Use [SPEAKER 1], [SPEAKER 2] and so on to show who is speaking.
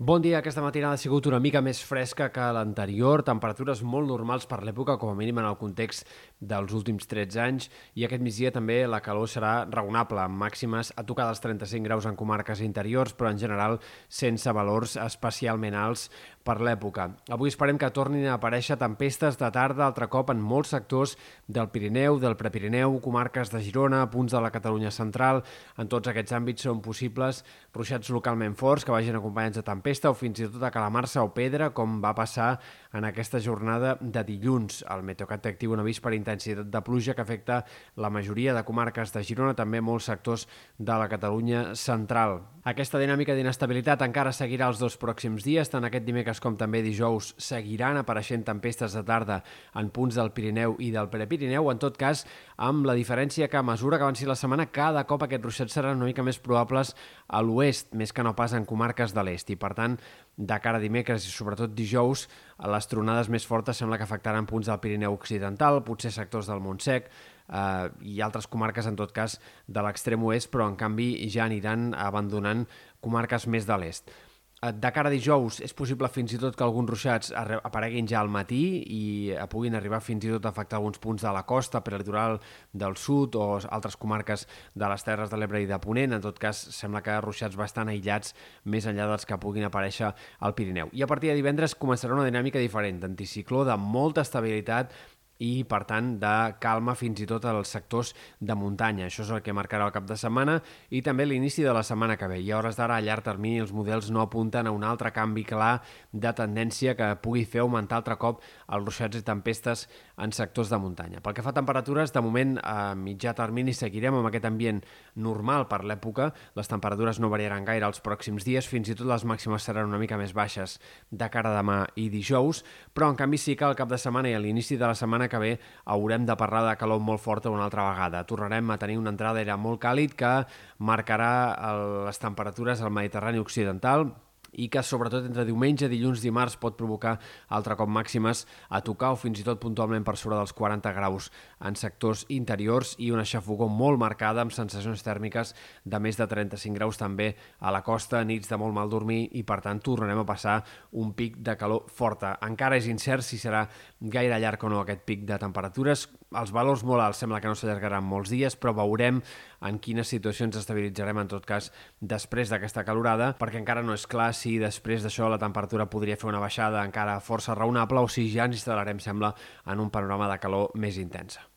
[SPEAKER 1] Bon dia, aquesta matinada ha sigut una mica més fresca que l'anterior, temperatures molt normals per l'època, com a mínim en el context dels últims 13 anys, i aquest migdia també la calor serà raonable, amb màximes a tocar dels 35 graus en comarques interiors, però en general sense valors especialment alts per l'època. Avui esperem que tornin a aparèixer tempestes de tarda altre cop en molts sectors del Pirineu, del Prepirineu, comarques de Girona, punts de la Catalunya central. En tots aquests àmbits són possibles ruixats localment forts que vagin acompanyats de tempestes tempesta o fins i tot a calamarsa o pedra, com va passar en aquesta jornada de dilluns. El Meteocat actiu un avís per intensitat de pluja que afecta la majoria de comarques de Girona, també molts sectors de la Catalunya central. Aquesta dinàmica d'inestabilitat encara seguirà els dos pròxims dies, tant aquest dimecres com també dijous seguiran apareixent tempestes de tarda en punts del Pirineu i del Prepirineu, en tot cas amb la diferència que a mesura que avanci la setmana cada cop aquests ruixats seran una mica més probables a l'oest, més que no pas en comarques de l'est, i per tant, de cara a dimecres i sobretot dijous, les tronades més fortes sembla que afectaran punts del Pirineu Occidental, potser sectors del Montsec, eh, i altres comarques, en tot cas, de l'extrem oest, però en canvi ja aniran abandonant comarques més de l'est. Eh, de cara a dijous és possible fins i tot que alguns ruixats apareguin ja al matí i eh, puguin arribar fins i tot a afectar alguns punts de la costa, per litoral del sud o altres comarques de les Terres de l'Ebre i de Ponent. En tot cas, sembla que ruixats bastant aïllats més enllà dels que puguin aparèixer al Pirineu. I a partir de divendres començarà una dinàmica diferent, d'anticicló, de molta estabilitat i, per tant, de calma fins i tot als sectors de muntanya. Això és el que marcarà el cap de setmana i també l'inici de la setmana que ve. I a hores d'ara, a llarg termini, els models no apunten a un altre canvi clar de tendència que pugui fer augmentar altre cop els ruixats i tempestes en sectors de muntanya. Pel que fa a temperatures, de moment, a mitjà termini seguirem amb aquest ambient normal per l'època. Les temperatures no variaran gaire els pròxims dies, fins i tot les màximes seran una mica més baixes de cara a demà i dijous, però en canvi sí que al cap de setmana i a l'inici de la setmana que ve haurem de parlar de calor molt forta una altra vegada. Tornarem a tenir una entrada d'aire molt càlid que marcarà les temperatures al Mediterrani occidental, i que sobretot entre diumenge, dilluns, dimarts pot provocar altre cop màximes a tocar o fins i tot puntualment per sobre dels 40 graus en sectors interiors i una xafogó molt marcada amb sensacions tèrmiques de més de 35 graus també a la costa, nits de molt mal dormir i per tant tornarem a passar un pic de calor forta. Encara és incert si serà gaire llarg o no aquest pic de temperatures. Els valors molt alts sembla que no s'allargaran molts dies, però veurem en quines situacions estabilitzarem en tot cas després d'aquesta calorada, perquè encara no és clar si després d'això la temperatura podria fer una baixada encara força raonable o si ja ens instal·larem, sembla, en un panorama de calor més intensa.